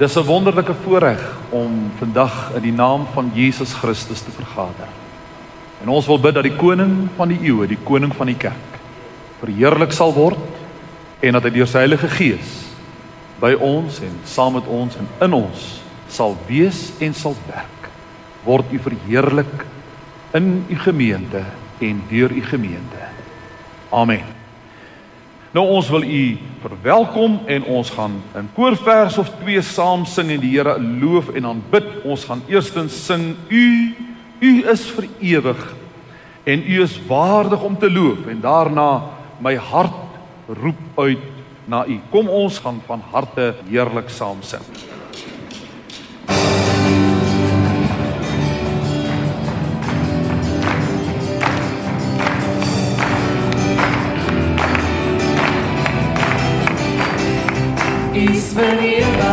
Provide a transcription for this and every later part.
Dis 'n wonderlike voorreg om vandag in die naam van Jesus Christus te vergader. En ons wil bid dat die koning van die eeue, die koning van die kerk, verheerlik sal word en dat hy deur sy Heilige Gees by ons en saam met ons en in ons sal wees en sal werk. Word u verheerlik in u gemeente en deur u gemeente. Amen. Nou ons wil u verwelkom en ons gaan in koorvers of twee saam sing en die Here loof en aanbid. Ons gaan eerstens sing U U is vir ewig en U is waardig om te loof en daarna my hart roep uit na U. Kom ons gaan van harte heerlik saam sing. Is vernietig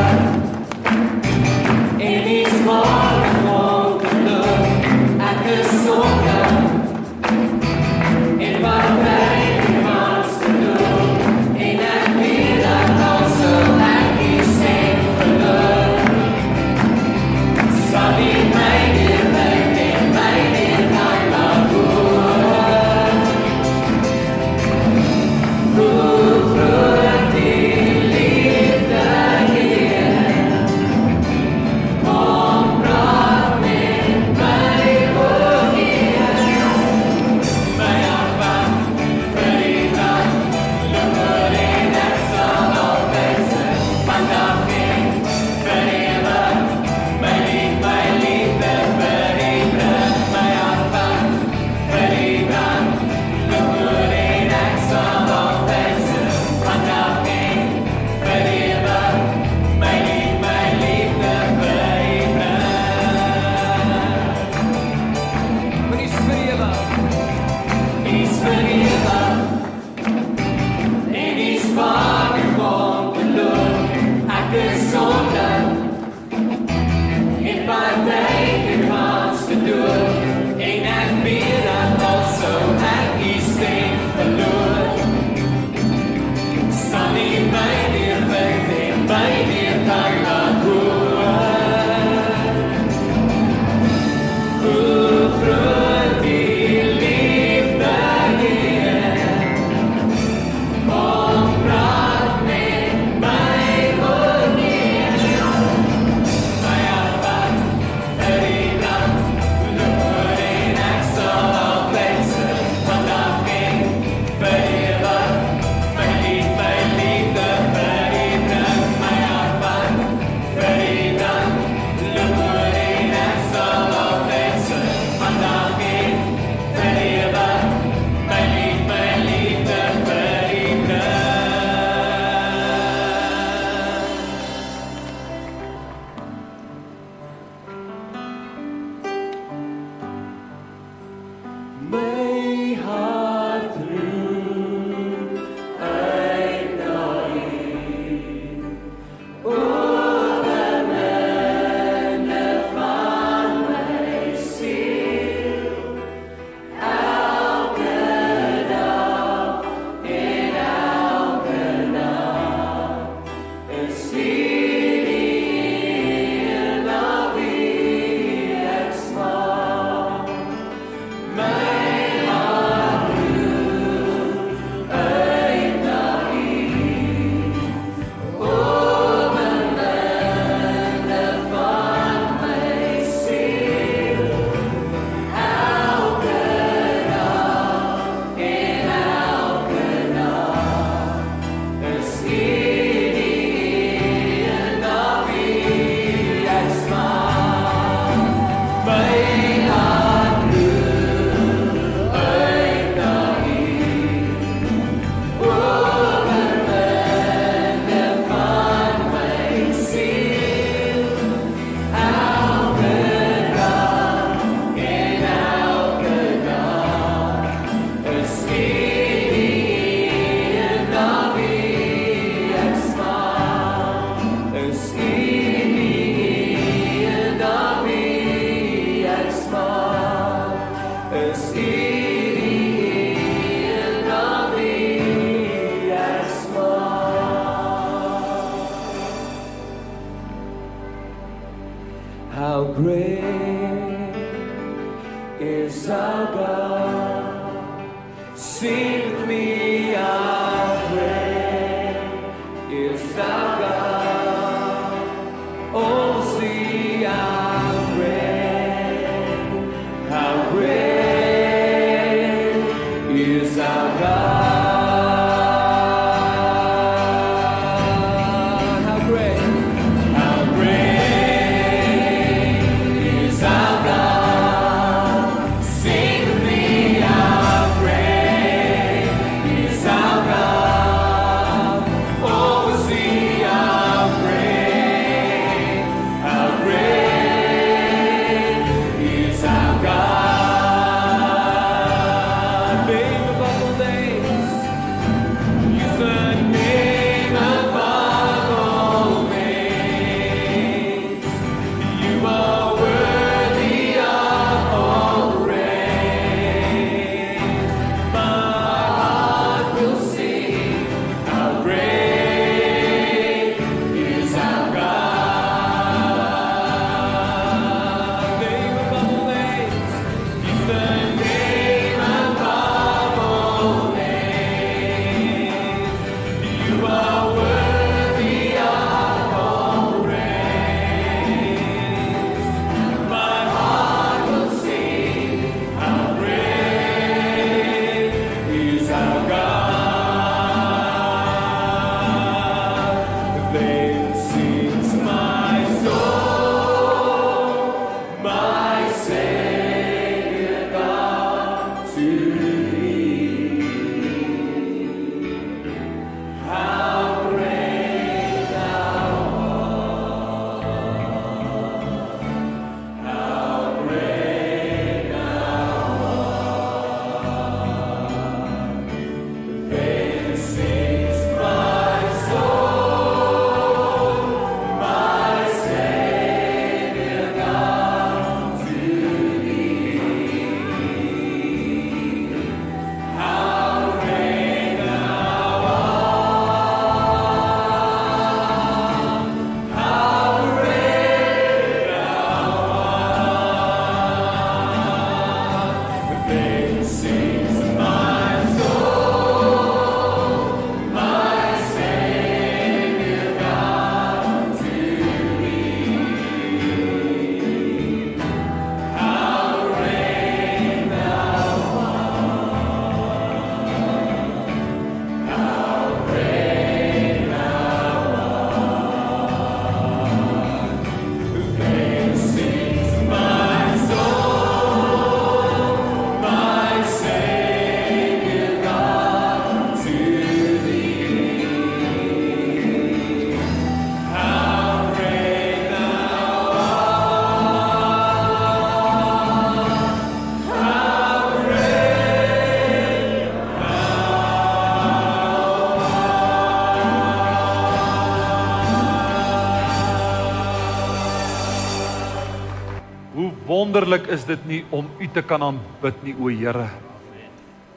wonderlik is dit nie om U te kan aanbid nie, o Here.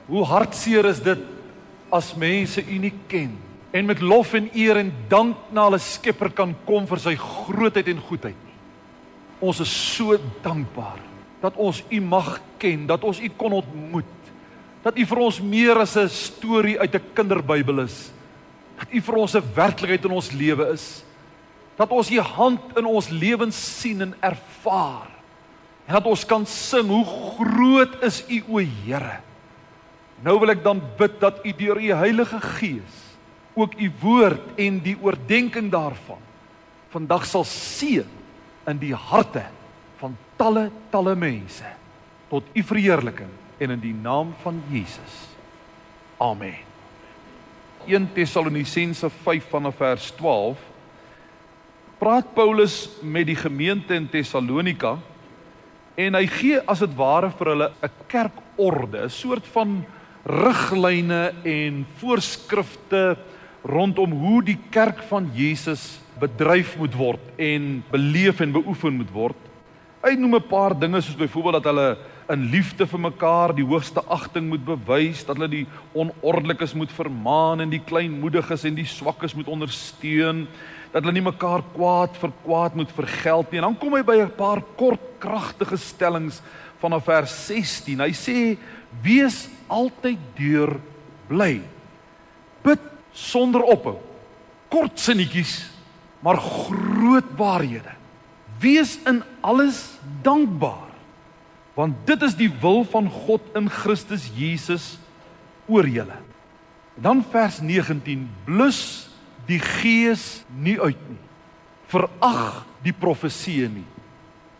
Hoe hartseer is dit as mense U nie ken en met lof en eer en dank na hulle Skepper kan kom vir sy grootheid en goedheid nie. Ons is so dankbaar dat ons U mag ken, dat ons U kon ontmoet. Dat U vir ons meer as 'n storie uit 'n kinderbybel is. Dat U vir ons 'n werklikheid in ons lewe is. Dat ons U hand in ons lewens sien en ervaar. En dat ons kan sing hoe groot is U o Here. Nou wil ek dan bid dat U deur U Heilige Gees ook U woord en die oordeenking daarvan vandag sal seën in die harte van talle talle mense tot U verheerliking en in die naam van Jesus. Amen. 1 Tessalonisense 5 vanaf vers 12 praat Paulus met die gemeente in Tessalonika en hy gee as dit ware vir hulle 'n kerkorde, 'n soort van riglyne en voorskrifte rondom hoe die kerk van Jesus bedryf moet word en beleef en beoefen moet word. Hy noem 'n paar dinge soos byvoorbeeld dat hulle in liefde vir mekaar die hoogste agting moet bewys, dat hulle die onordelikes moet vermaan en die kleinmoediges en die swakkes moet ondersteun, dat hulle nie mekaar kwaad vir kwaad moet vergeld nie. En dan kom hy by 'n paar kort kragtige stellings vanaf vers 16. Hy sê: "Wees altyd deur bly. Bid sonder ophou." Kort sinnetjies, maar groot waarhede. Wees in alles dankbaar want dit is die wil van God in Christus Jesus oor julle. Dan vers 19 blus die gees nie uit nie. Verag die profeseë nie.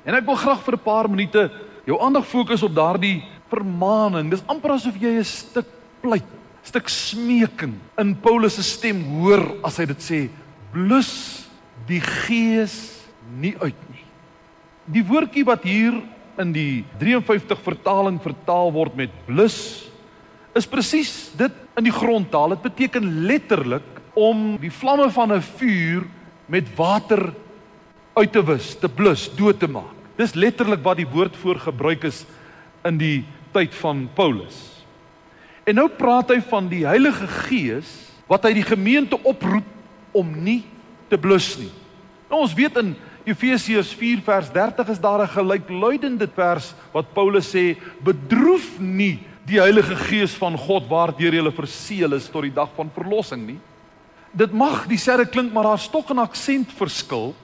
En ek wil graag vir 'n paar minute jou aandag fokus op daardie vermaaning. Dis amper asof jy 'n stuk pleit, stuk smeking in Paulus se stem hoor as hy dit sê, blus die gees nie uit nie. Die woordjie wat hier in die 53 vertaling vertaal word met blus is presies dit in die grondtaal. Dit beteken letterlik om die vlamme van 'n vuur met water uit te wis, te blus, dood te maak. Dis letterlik wat die woord voor gebruik is in die tyd van Paulus. En nou praat hy van die Heilige Gees wat hy die gemeente oproep om nie te blus nie. Nou ons weet in Efesiërs 4 vers 30 is daar 'n gelykluidende vers wat Paulus sê: "Bedroef nie die Heilige Gees van God waardeur jy verseël is tot die dag van verlossing nie." Dit mag dieselfde klink, maar daar's tog 'n aksent verskil.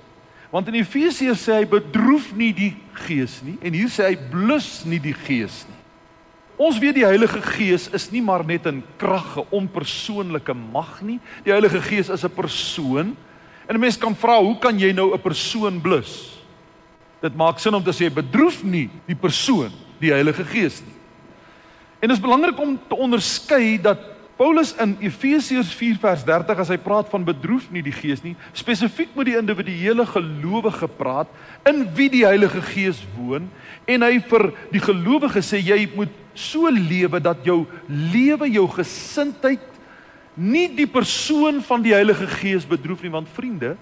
Want in Efesiërs sê hy bedroef nie die Gees nie en hier sê hy blus nie die Gees nie. Ons weet die Heilige Gees is nie maar net 'n krag, 'n onpersoonlike mag nie. Die Heilige Gees is 'n persoon. En 'n mens kan vra, hoe kan jy nou 'n persoon blus? Dit maak sin om te sê bedroef nie die persoon, die Heilige Gees nie. En dit is belangrik om te onderskei dat Paulus in Efesiërs 4 vers 30 as hy praat van bedroef nie die Gees nie, spesifiek met die individuele gelowige praat in wie die Heilige Gees woon en hy vir die gelowige sê jy moet so lewe dat jou lewe, jou gesindheid nie die persoon van die Heilige Gees bedroef nie want vriende,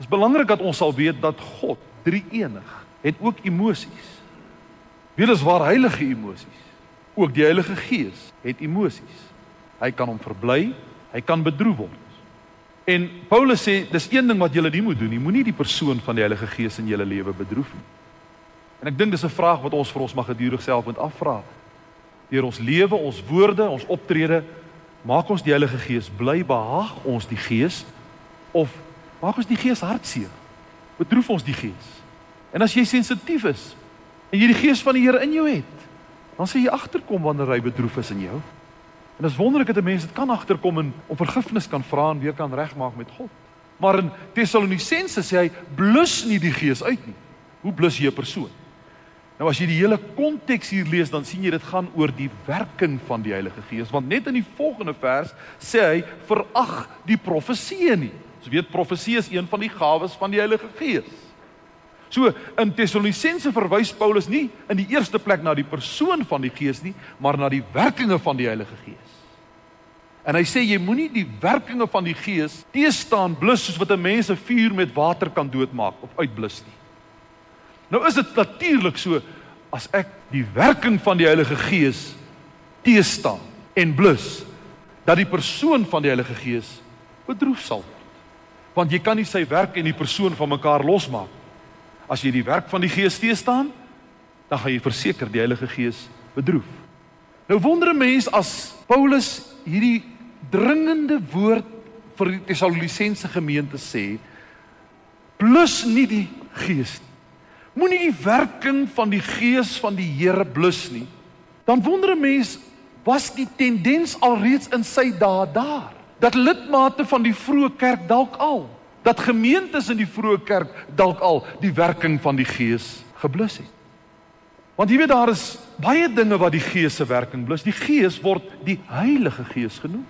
is belangrik dat ons sal weet dat God drie enig het ook emosies. Weliswaar heilige emosies. Ook die Heilige Gees het emosies. Hy kan hom verbly, hy kan bedroef word. En Paulus sê dis een ding wat julle nie moet doen nie. Moenie die persoon van die Heilige Gees in julle lewe bedroef nie. En ek dink dis 'n vraag wat ons vir ons mag gedurig self moet afvra. Deur ons lewe, ons woorde, ons optrede, maak ons die Heilige Gees bly, behaag ons die Gees of maak ons die Gees hartseer? Bedroef ons die Gees? En as jy sensitief is en jy die Gees van die Here in jou het, dan sê jy agterkom wanneer hy bedroef is in jou. En dit is wonderlik dat 'n mens dit kan agterkom en om vergifnis kan vra en weer kan regmaak met God. Maar in Tessalonisense sê hy blus nie die gees uit nie. Hoe blus jy 'n persoon? Nou as jy die hele konteks hier lees, dan sien jy dit gaan oor die werking van die Heilige Gees, want net in die volgende vers sê hy verag die profeseë nie. Ons weet profeseë is een van die gawes van die Heilige Gees. So in Tessalonisense verwys Paulus nie in die eerste plek na die persoon van die Gees nie, maar na die werkinge van die Heilige Gees. En hy sê jy moenie die werkinge van die Gees teestaan blus soos wat 'n mens 'n vuur met water kan doodmaak of uitblus nie. Nou is dit natuurlik so as ek die werking van die Heilige Gees teestaan en blus dat die persoon van die Heilige Gees bedroef sal word. Want jy kan nie sy werk en die persoon van mekaar losmaak. As jy die werk van die Gees teestaan, dan gaan jy verseker die Heilige Gees bedroef. Nou wonder 'n mens as Paulus hierdie dringende woord vir die Tessalonisense gemeente sê, blus nie die Gees nie. Moenie die werking van die Gees van die Here blus nie. Dan wonder 'n mens, was die tendens alreeds in sy dae daar? Dat lidmate van die vroeë kerk dalk al, dat gemeentes in die vroeë kerk dalk al die werking van die Gees geblus het. Want jy weet daar is baie dinge wat die Gees se werking blus. Die Gees word die Heilige Gees genoem.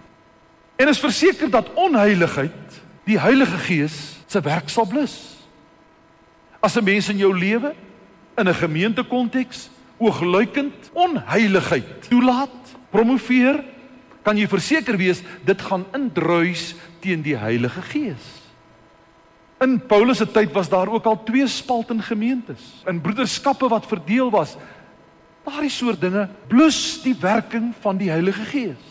En is verseker dat onheiligheid die Heilige Gees se werk sal blus. As 'n mens in jou lewe in 'n gemeentekonteks oogluikend onheiligheid toelaat, promoveer, kan jy verseker wees dit gaan indruis teen die Heilige Gees. In Paulus se tyd was daar ook al twee spaltende gemeentes. In broederskappe wat verdeel was. Daardie soort dinge blus die werking van die Heilige Gees.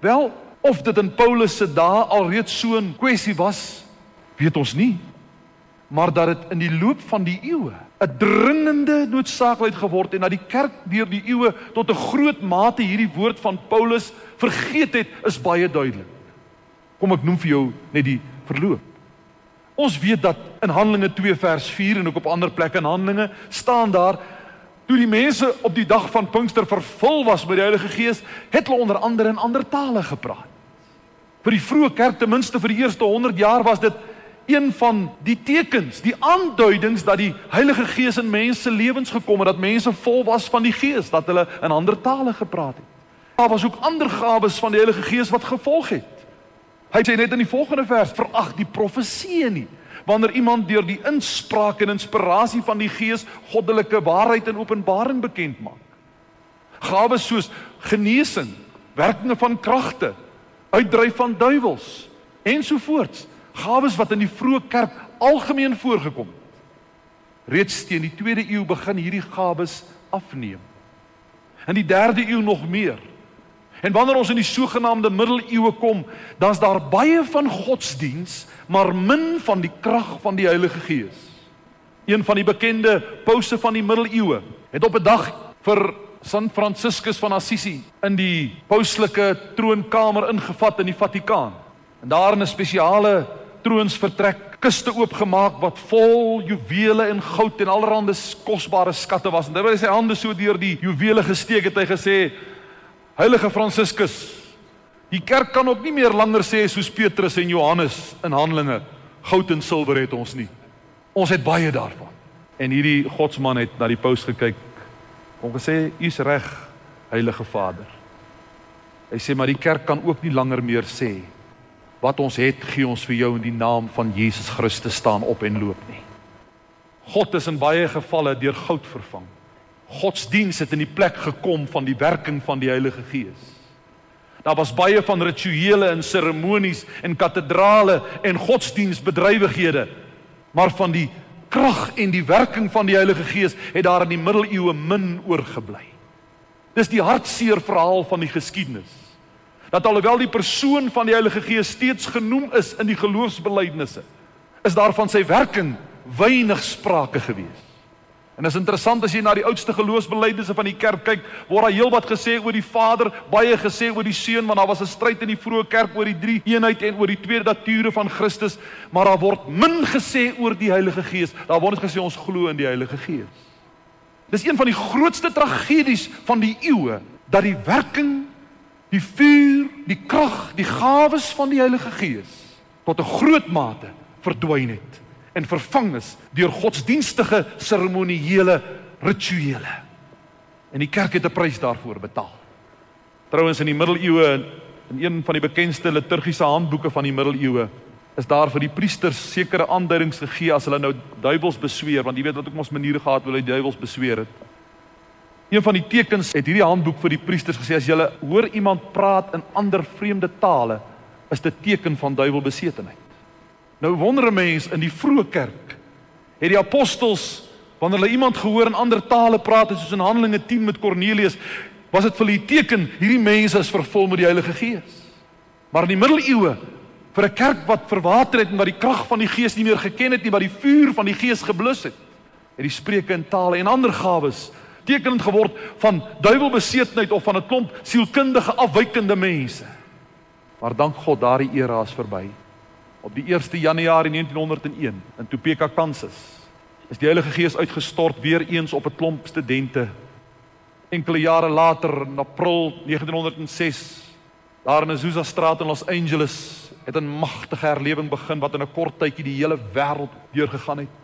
Wel, of dit in Paulus se dae alreeds so 'n kwessie was, weet ons nie. Maar dat dit in die loop van die eeue 'n dringende noodsaaklikheid geword het en dat die kerk deur die eeue tot 'n groot mate hierdie woord van Paulus vergeet het, is baie duidelik. Kom ek noem vir jou net die verloop. Ons weet dat in Handelinge 2 vers 4 en ook op ander plekke in Handelinge staan daar toe die mense op die dag van Pinkster vervul was met die Heilige Gees, het hulle onder andere in ander tale gepraat. Vir die vroeë kerk ten minste vir die eerste 100 jaar was dit een van die tekens, die aanduidings dat die Heilige Gees in mense lewens gekom het, dat mense vol was van die Gees, dat hulle in ander tale gepraat het. Daar was ook ander gawes van die Heilige Gees wat gevolg het. Hy sê net in die volgende vers: "Verag die profeseë nie." Wanneer iemand deur die inspraak en inspirasie van die Gees goddelike waarheid en openbaring bekend maak. Gawes soos genesing, werkinge van kragte, uitdryf van duiwels ensovoorts. Gawes wat in die vroeë kerk algemeen voorgekom het. Reeds teen die 2de eeu begin hierdie gawes afneem. In die 3de eeu nog meer. En wanneer ons in die sogenaamde middeleeue kom, dan's daar baie van godsdiens, maar min van die krag van die Heilige Gees. Een van die bekende pouse van die middeleeue het op 'n dag vir San Franciscus van Assisi in die pauslike troonkamer ingevat in die Vatikaan. En daar in 'n spesiale troonsvertrek kiste oopgemaak wat vol juwele en goud en allerlei kosbare skatte was. En terwyl hy sy hande so deur die juwele gesteek het, hy gesê: Heilige Franciscus, die kerk kan ook nie meer langer sê soos Petrus en Johannes in Handelinge, goud en silwer het ons nie. Ons het baie daarvan. En hierdie godsman het na die paus gekyk. Hom gesê: "U's reg, Heilige Vader." Hy sê maar die kerk kan ook nie langer meer sê wat ons het gee ons vir jou in die naam van Jesus Christus staan op en loop nie. God is in baie gevalle deur goud vervang. Godsdiens het in die plek gekom van die werking van die Heilige Gees. Daar was baie van rituele en seremonies en katedrale en godsdienstbedrywighede, maar van die krag en die werking van die Heilige Gees het daar in die middeleeue min oorgebly. Dis die hartseer verhaal van die geskiedenis. Dat alhoewel die persoon van die Heilige Gees steeds genoem is in die geloofsbelijdenisse, is daar van sy werking weinig sprake gewees. En is interessant as jy na die oudste geloofsbelijdenisse van die kerk kyk, word daar heelwat gesê oor die Vader, baie gesê oor die Seun, want daar was 'n stryd in die vroeë kerk oor die drie eenheid en oor die tweede nature van Christus, maar daar word min gesê oor die Heilige Gees. Daar word net gesê ons glo in die Heilige Gees. Dis een van die grootste tragedies van die eeue dat die werking, die vuur, die krag, die gawes van die Heilige Gees tot 'n groot mate verdwyn het en vervang is deur godsdienstige seremoniele rituele. En die kerk het 'n prys daarvoor betaal. Trouwens in die middeleeue in een van die bekendste liturgiese handboeke van die middeleeue is daar vir die priesters sekere aanduidings gegee as hulle nou duiwels besweer want jy weet wat ook ons maniere gehad hoe hulle duiwels besweer het. Een van die tekens het hierdie handboek vir die priesters gesê as jy hoor iemand praat in ander vreemde tale is dit teken van duiwelbesetenheid. Nou wonder 'n mens in die vroeë kerk het die apostels wanneer hulle iemand gehoor in ander tale praat soos in Handelinge 10 met Kornelius was dit vir hulle teken hierdie mense is vervul met die Heilige Gees. Maar in die middeleeue vir 'n kerk wat verwater het en wat die krag van die Gees nie meer geken het nie, wat die vuur van die Gees geblus het, het die spreuke in tale en ander gawes tekenend geword van duiwelbesetenheid of van 'n klomp sielkundige afwykende mense. Maar dank God, daardie era is verby. Op die 1 Januarie 1901 in Topeka, Kansas, is die Heilige Gees uitgestort weer eens op 'n klomp studente. Enkele jare later, in April 1906, daar in Azusa Straat in Los Angeles, het 'n magtige herlewing begin wat in 'n kort tydjie die hele wêreld deurgegaan het.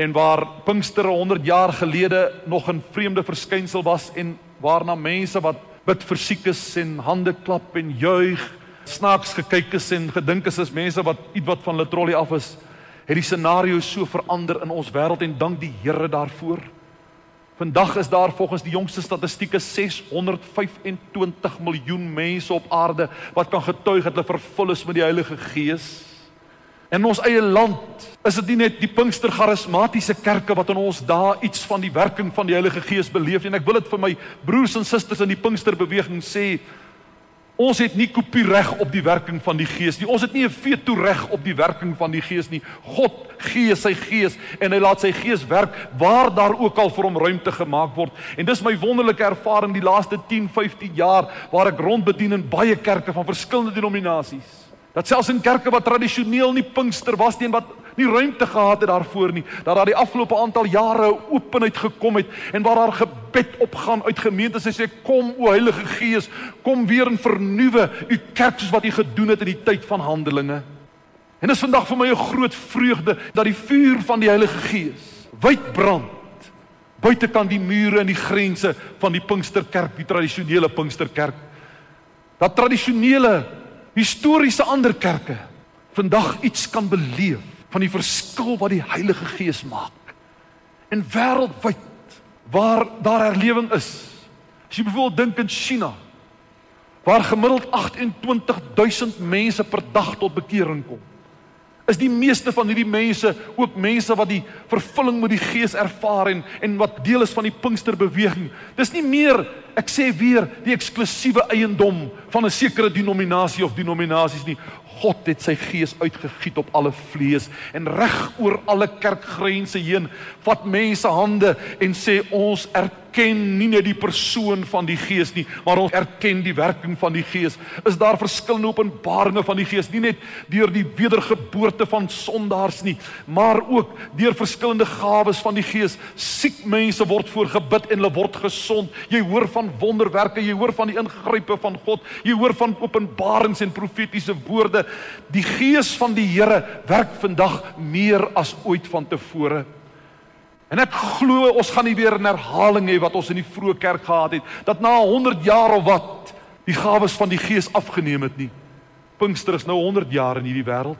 En waar Pinkster 100 jaar gelede nog 'n vreemde verskynsel was en waarna mense wat bid vir siekes en hande klap en juig snaaks gekyk is en gedink is as mense wat ietwat van hulle trollie af is, het die scenario so verander in ons wêreld en dank die Here daarvoor. Vandag is daar volgens die jongste statistieke 625 miljoen mense op aarde wat kan getuig dat hulle vervul is met die Heilige Gees. In ons eie land is dit nie net die Pinkster charismatiese kerke wat in ons daar iets van die werking van die Heilige Gees beleef nie. En ek wil dit vir my broers en susters in die Pinkster beweging sê, Ons het nie kopiereg op die werking van die Gees nie. Ons het nie 'n veto reg op die werking van die Gees nie. God gee sy Gees en hy laat sy Gees werk waar daar ook al vir hom ruimte gemaak word. En dis my wonderlike ervaring die laaste 10, 15 jaar waar ek rondbedien in baie kerke van verskillende denominasies. Dat selfs in kerke wat tradisioneel nie Pinkster was nie en wat nie ruimte gehad het daarvoor nie, dat daar die afgelope aantal jare openheid gekom het en waar daar gebed opgaan uit gemeentes en sê kom o Heilige Gees, kom weer en vernuwe u kerk soos wat u gedoen het in die tyd van Handelinge. En is vandag vir my 'n groot vreugde dat die vuur van die Heilige Gees wyd brand buitekant die mure en die grense van die Pinksterkerk, die tradisionele Pinksterkerk. Dat tradisionele historiese ander kerke vandag iets kan beleef van die verskil wat die Heilige Gees maak. En wêreldwyd waar daar herlewing is. As jy byvoorbeeld dink in China waar gemiddeld 28000 mense per dag tot bekering kom. Is die meeste van hierdie mense ook mense wat die vervulling met die Gees ervaar en en wat deel is van die Pinksterbeweging. Dis nie meer, ek sê weer, die eksklusiewe eiendom van 'n sekere denominasie of denominasies nie. God het sy gees uitgegiet op alle vlees en reg oor alle kerkgrense heen vat mense hande en sê ons erken nie net die persoon van die gees nie, maar ons erken die werking van die gees. Is daar verskillende openbaringe van die gees, nie net deur die wedergeboorte van sondaars nie, maar ook deur verskillende gawes van die gees. Siek mense word voor gebid en hulle word gesond. Jy hoor van wonderwerke, jy hoor van die ingrype van God, jy hoor van openbarings en profetiese woorde. Die gees van die Here werk vandag meer as ooit vantevore. En ek glo ons gaan nie weer 'n herhaling hê wat ons in die vroeë kerk gehad het dat na 100 jaar of wat die gawes van die Gees afgeneem het nie. Pinkster is nou 100 jaar in hierdie wêreld.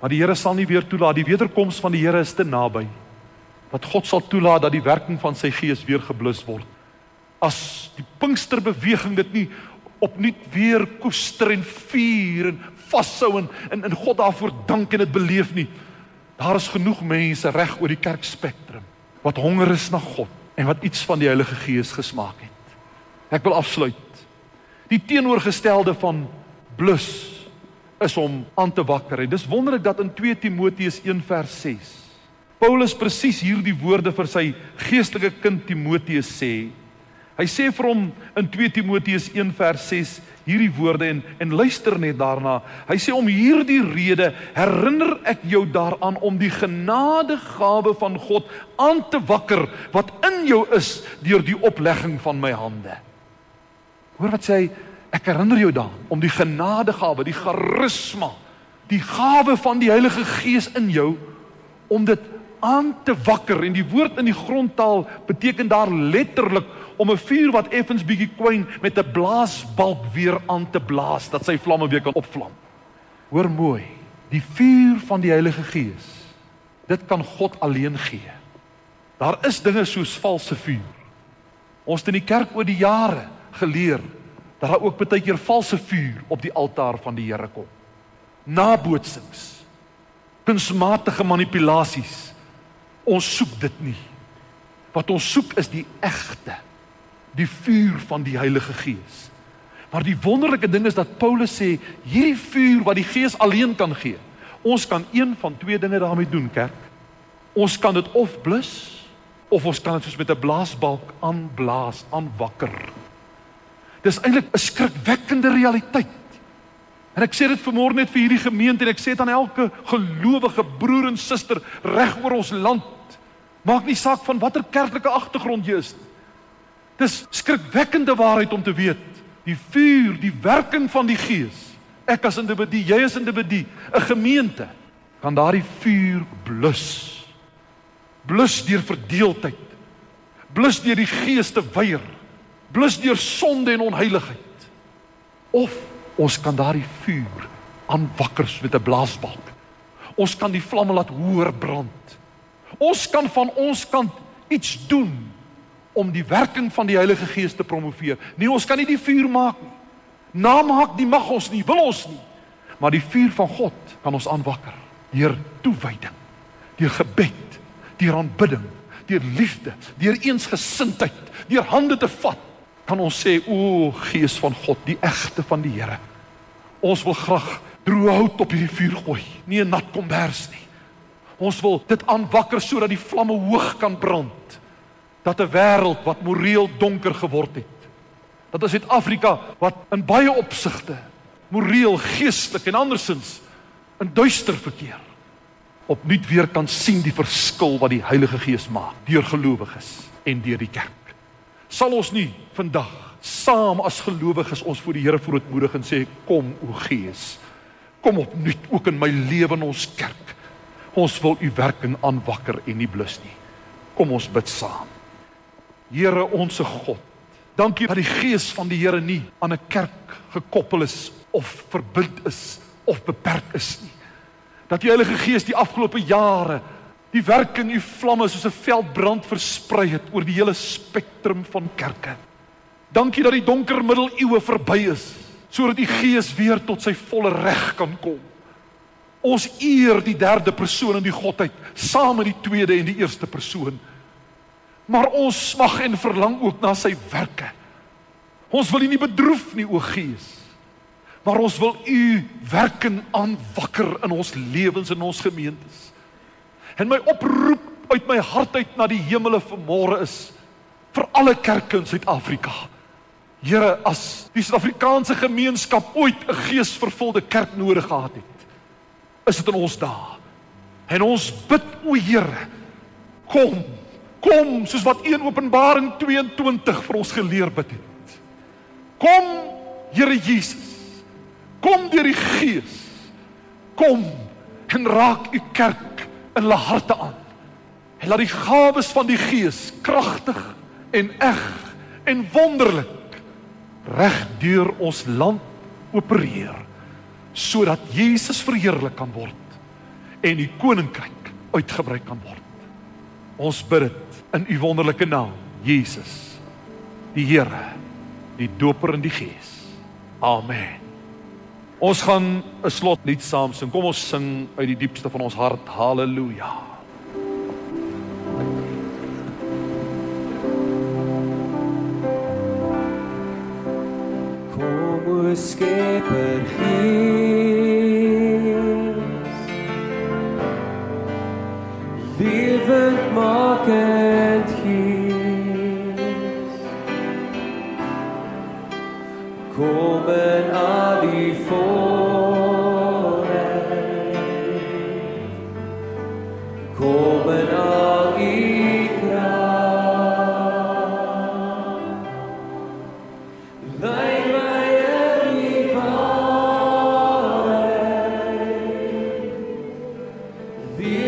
Maar die Here sal nie weer toelaat die wederkoms van die Here is te naby. Dat God sal toelaat dat die werking van sy Gees weer geblus word. As die Pinksterbeweging dit nie opnuut weer koester en vier en vashou en en God daarvoor dank en dit beleef nie. Daar is genoeg mense reg oor die kerkspektrum wat honger is na God en wat iets van die Heilige Gees gesmaak het. Ek wil afsluit. Die teenoorgestelde van blus is om aan te wakker. En dis wonderlik dat in 2 Timoteus 1 vers 6 Paulus presies hierdie woorde vir sy geestelike kind Timoteus sê. Hy sê vir hom in 2 Timoteus 1 vers 6 hierdie woorde en en luister net daarna. Hy sê om hierdie rede herinner ek jou daaraan om die genadegawe van God aan te wakker wat in jou is deur die oplegging van my hande. Hoor wat sê hy? Ek herinner jou daaraan om die genadegawe, die charisma, die gawe van die Heilige Gees in jou om dit aan te wakker en die woord in die grondtaal beteken daar letterlik om 'n vuur wat effens bietjie kwyn met 'n blaasbalk weer aan te blaas dat sy vlamme weer kan opvlam. Hoor mooi, die vuur van die Heilige Gees. Dit kan God alleen gee. Daar is dinge soos valse vuur. Ons het in die kerk oor die jare geleer dat daar ook baie keer valse vuur op die altaar van die Here kom. Nabootsings. Kunsmatige manipulasies. Ons soek dit nie. Wat ons soek is die egte die vuur van die Heilige Gees. Maar die wonderlike ding is dat Paulus sê hierdie vuur wat die Gees alleen kan gee. Ons kan een van twee dinge daarmee doen, kerk. Ons kan dit of blus of ons kan dit soos met 'n blaasbalk aanblaas, aanwakker. Dis eintlik 'n skrikwekkende realiteit. En ek sê dit vanmôre net vir hierdie gemeente en ek sê dit aan elke gelowige broer en suster reg oor ons land. Maak nie saak van watter kerklike agtergrond jy is nie. Dis skrikwekkende waarheid om te weet. Die vuur, die werking van die Gees. Ek as individu, jy as individu, 'n gemeente kan daardie vuur blus. Blus deur verdeeldheid. Blus deur die Gees te weier. Blus deur sonde en onheiligheid. Of ons kan daardie vuur aanwakkers met 'n blaasbalk. Ons kan die vlamme laat hoër brand. Ons kan van ons kant iets doen om die werking van die Heilige Gees te promoveer. Nee, ons kan nie die vuur maak nie. Namaak die mag ons nie, wil ons nie. Maar die vuur van God kan ons aanwakker. deur toewyding, deur gebed, deur aanbidding, deur liefde, deur eensgesindheid, deur hande te vat, kan ons sê o Gees van God, die egte van die Here. Ons wil graag droë hout op hierdie vuur gooi, nie 'n nat kombers nie. Ons wil dit aanwakker sodat die vlamme hoog kan brand. Dat 'n wêreld wat moreel donker geword het. Dat is Suid-Afrika wat in baie opsigte moreel, geestelik en andersins in duister verkeer opnuut weer kan sien die verskil wat die Heilige Gees maak deur gelowiges en deur die kerk. Sal ons nie vandag saam as gelowiges ons voor die Here verootmoedig en sê kom o Gees, kom opnuut ook in my lewe in ons kerk. Ons wil u werking aanwakker en nie blus nie. Kom ons bid saam. Here onsse God, dankie dat die Gees van die Here nie aan 'n kerk gekoppel is of verbind is of beperk is nie. Dat die Heilige Gees die afgelope jare die werking u vlamme soos 'n veldbrand versprei het oor die hele spektrum van kerke. Dankie dat die donker middeleeue verby is sodat die Gees weer tot sy volle reg kan kom. Ons eer die derde persoon in die godheid saam met die tweede en die eerste persoon. Maar ons smag en verlang ook na sy werke. Ons wil U nie bedroef nie o Gees. Maar ons wil U werking aanwakker in ons lewens en ons gemeentes. En my oproep uit my hart uit na die hemele vanmôre is vir alle kerke in Suid-Afrika. Here, as die Suid-Afrikaanse gemeenskap ooit 'n geesvervulde kerk nodig gehad het, is dit in ons dae. En ons bid o Here, kom, kom soos wat 1 Openbaring 22 vir ons geleer bid het. Kom, Here Jesus. Kom deur die Gees. Kom en raak u kerk in hulle harte aan. En laat die gawes van die Gees kragtig en eg en wonderlik reg deur ons land opereer sodat Jesus verheerlik kan word en die koninkryk uitgebrei kan word. Ons bid dit in u wonderlike naam, Jesus, die Here, die Doper in die Gees. Amen. Ons gaan 'n slotlied saam sing. Kom ons sing uit die diepste van ons hart. Halleluja. Kom o Skepper Gees Lewend makend Gees The